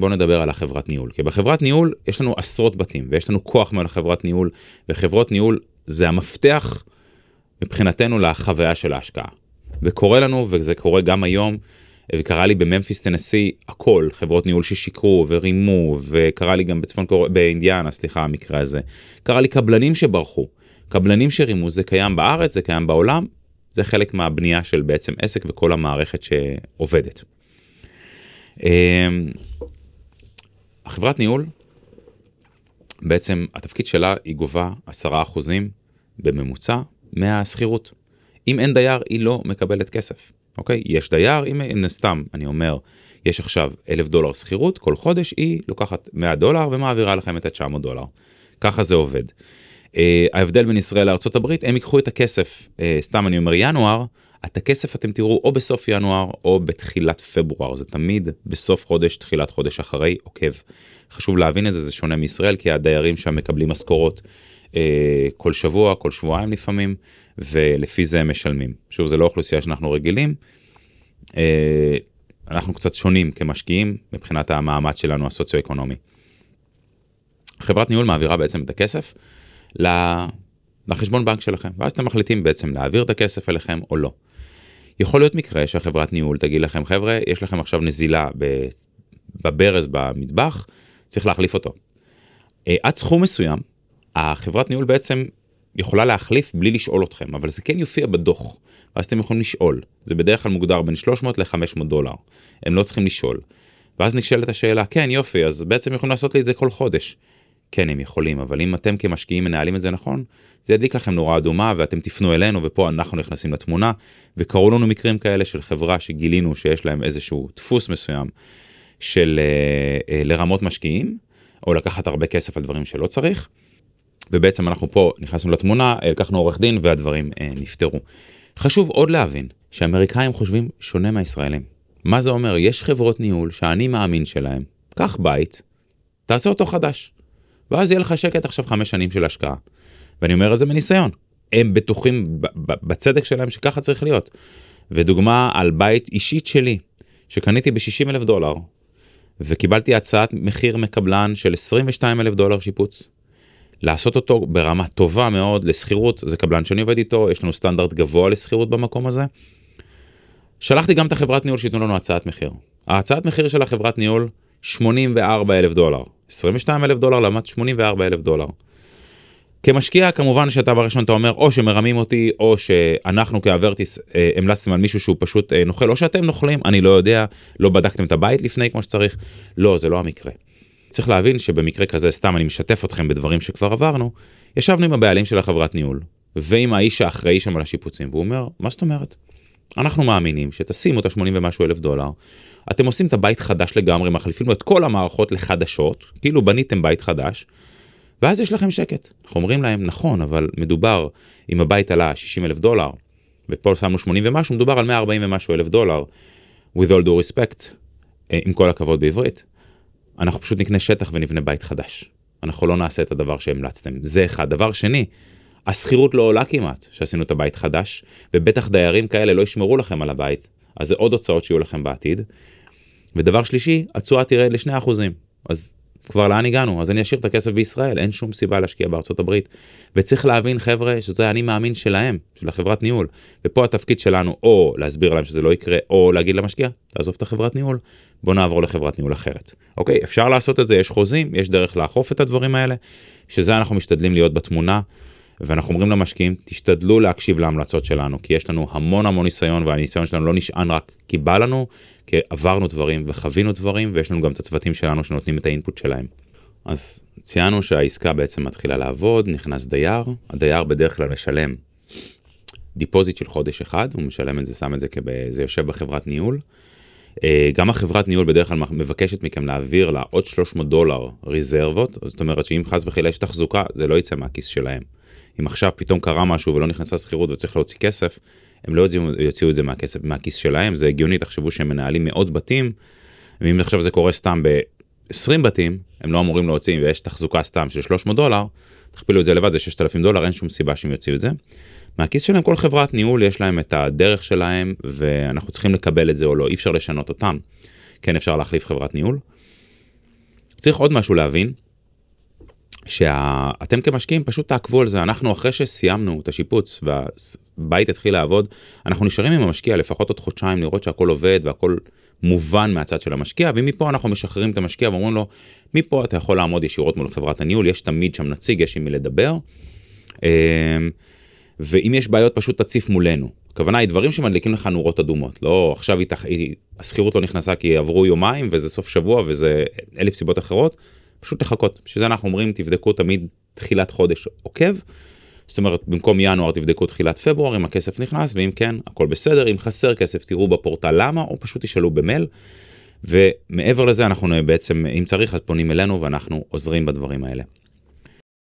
בואו נדבר על החברת ניהול, כי בחברת ניהול יש לנו עשרות בתים ויש לנו כוח מעל החברת ניהול, וחברות ניהול זה המפתח מבחינתנו לחוויה של ההשקעה. וקורה לנו, וזה קורה גם היום, וקרה לי בממפיס טנסי הכל, חברות ניהול ששיקרו ורימו, וקרה לי גם בצפון קור... באינדיאנה, סליחה, המקרה הזה. קרה לי קבלנים שברחו, קבלנים שרימו, זה קיים בארץ, זה קיים בעולם, זה חלק מהבנייה של בעצם עסק וכל המערכת שעובדת. החברת ניהול, בעצם התפקיד שלה היא גובה 10% בממוצע מהשכירות. אם אין דייר היא לא מקבלת כסף, אוקיי? יש דייר, אם סתם אני אומר, יש עכשיו אלף דולר שכירות, כל חודש היא לוקחת 100 דולר ומעבירה לכם את ה-900 דולר. ככה זה עובד. Uh, ההבדל בין ישראל לארה"ב, הם ייקחו את הכסף, uh, סתם אני אומר ינואר, את הכסף אתם תראו או בסוף ינואר או בתחילת פברואר, זה תמיד בסוף חודש, תחילת חודש אחרי עוקב. חשוב להבין את זה, זה שונה מישראל, כי הדיירים שם מקבלים משכורות אה, כל שבוע, כל שבועיים לפעמים, ולפי זה הם משלמים. שוב, זה לא אוכלוסייה שאנחנו רגילים. אה, אנחנו קצת שונים כמשקיעים מבחינת המעמד שלנו הסוציו-אקונומי. חברת ניהול מעבירה בעצם את הכסף לחשבון בנק שלכם, ואז אתם מחליטים בעצם להעביר את הכסף אליכם או לא. יכול להיות מקרה שהחברת ניהול תגיד לכם, חבר'ה, יש לכם עכשיו נזילה בברז במטבח, צריך להחליף אותו. אה, עד סכום מסוים, החברת ניהול בעצם יכולה להחליף בלי לשאול אתכם, אבל זה כן יופיע בדוח, ואז אתם יכולים לשאול. זה בדרך כלל מוגדר בין 300 ל-500 דולר. הם לא צריכים לשאול. ואז נשאלת השאלה, כן יופי, אז בעצם יכולים לעשות לי את זה כל חודש. כן, הם יכולים, אבל אם אתם כמשקיעים מנהלים את זה נכון, זה ידליק לכם נורה אדומה ואתם תפנו אלינו ופה אנחנו נכנסים לתמונה. וקרו לנו מקרים כאלה של חברה שגילינו שיש להם איזשהו דפוס מסוים של אה, אה, לרמות משקיעים, או לקחת הרבה כסף על דברים שלא צריך. ובעצם אנחנו פה נכנסנו לתמונה, לקחנו עורך דין והדברים אה, נפתרו. חשוב עוד להבין שאמריקאים חושבים שונה מהישראלים. מה זה אומר? יש חברות ניהול שאני מאמין שלהם, קח בית, תעשה אותו חדש. ואז יהיה לך שקט עכשיו חמש שנים של השקעה. ואני אומר את זה מניסיון. הם בטוחים בצדק שלהם שככה צריך להיות. ודוגמה על בית אישית שלי, שקניתי ב-60 אלף דולר, וקיבלתי הצעת מחיר מקבלן של 22 אלף דולר שיפוץ. לעשות אותו ברמה טובה מאוד לשכירות, זה קבלן שאני עובד איתו, יש לנו סטנדרט גבוה לשכירות במקום הזה. שלחתי גם את החברת ניהול שייתנו לנו הצעת מחיר. ההצעת מחיר של החברת ניהול 84 אלף דולר. 22 אלף דולר לעומת 84 אלף דולר. כמשקיע כמובן שאתה בראשון אתה אומר או שמרמים אותי או שאנחנו כאברטיס אה, המלצתם על מישהו שהוא פשוט אה, נוכל או שאתם נוכלים אני לא יודע לא בדקתם את הבית לפני כמו שצריך לא זה לא המקרה. צריך להבין שבמקרה כזה סתם אני משתף אתכם בדברים שכבר עברנו ישבנו עם הבעלים של החברת ניהול ועם האיש האחראי שם על השיפוצים והוא אומר מה זאת אומרת. אנחנו מאמינים שתשימו את ה-80 ומשהו אלף דולר אתם עושים את הבית חדש לגמרי מחליפים לו את כל המערכות לחדשות כאילו בניתם בית חדש. ואז יש לכם שקט. אנחנו אומרים להם, נכון, אבל מדובר, אם הבית עלה 60 אלף דולר, ופה שמנו 80 ומשהו, מדובר על 140 ומשהו אלף דולר, with all due respect, אה, עם כל הכבוד בעברית. אנחנו פשוט נקנה שטח ונבנה בית חדש. אנחנו לא נעשה את הדבר שהמלצתם. זה אחד. דבר שני, השכירות לא עולה כמעט שעשינו את הבית חדש, ובטח דיירים כאלה לא ישמרו לכם על הבית, אז זה עוד הוצאות שיהיו לכם בעתיד. ודבר שלישי, התשואה תרד ל-2%. אז כבר לאן הגענו אז אני אשאיר את הכסף בישראל אין שום סיבה להשקיע בארצות הברית וצריך להבין חבר'ה שזה אני מאמין שלהם של החברת ניהול ופה התפקיד שלנו או להסביר להם שזה לא יקרה או להגיד למשקיע תעזוב את החברת ניהול בוא נעבור לחברת ניהול אחרת אוקיי אפשר לעשות את זה יש חוזים יש דרך לאכוף את הדברים האלה שזה אנחנו משתדלים להיות בתמונה. ואנחנו אומרים למשקיעים תשתדלו להקשיב להמלצות שלנו כי יש לנו המון המון ניסיון והניסיון שלנו לא נשען רק כי בא לנו כי עברנו דברים וחווינו דברים ויש לנו גם את הצוותים שלנו שנותנים את האינפוט שלהם. אז ציינו שהעסקה בעצם מתחילה לעבוד נכנס דייר הדייר בדרך כלל משלם deposit של חודש אחד הוא משלם את זה שם את זה כזה יושב בחברת ניהול. אה, גם החברת ניהול בדרך כלל מבקשת מכם להעביר לה עוד 300 דולר רזרבות זאת אומרת שאם חס וחלילה יש תחזוקה זה לא יצא מהכיס שלהם. אם עכשיו פתאום קרה משהו ולא נכנסה שכירות וצריך להוציא כסף, הם לא יוציאו, יוציאו את זה מהכסף, מהכיס שלהם, זה הגיוני, תחשבו שהם מנהלים מאות בתים, ואם עכשיו זה קורה סתם ב-20 בתים, הם לא אמורים להוציא, ויש תחזוקה סתם של 300 דולר, תכפילו את זה לבד, זה 6,000 דולר, אין שום סיבה שהם יוציאו את זה. מהכיס שלהם כל חברת ניהול יש להם את הדרך שלהם, ואנחנו צריכים לקבל את זה או לא, אי אפשר לשנות אותם. כן אפשר להחליף חברת ניהול. צריך עוד משהו להבין, שאתם כמשקיעים פשוט תעקבו על זה, אנחנו אחרי שסיימנו את השיפוץ והבית התחיל לעבוד, אנחנו נשארים עם המשקיע לפחות עוד חודשיים לראות שהכל עובד והכל מובן מהצד של המשקיע, ומפה אנחנו משחררים את המשקיע ואומרים לו, מפה אתה יכול לעמוד ישירות מול חברת הניהול, יש תמיד שם נציג, יש עם מי לדבר. ואם יש בעיות פשוט תציף מולנו. הכוונה היא דברים שמדליקים לך נורות אדומות, לא עכשיו השכירות לא נכנסה כי עברו יומיים וזה סוף שבוע וזה אלף סיבות אחרות, פשוט לחכות. שזה אנחנו אומרים תבדקו תמיד תחילת חודש עוקב. זאת אומרת במקום ינואר תבדקו תחילת פברואר אם הכסף נכנס ואם כן הכל בסדר אם חסר כסף תראו בפורטל למה או פשוט תשאלו במייל. ומעבר לזה אנחנו בעצם אם צריך אז פונים אלינו ואנחנו עוזרים בדברים האלה.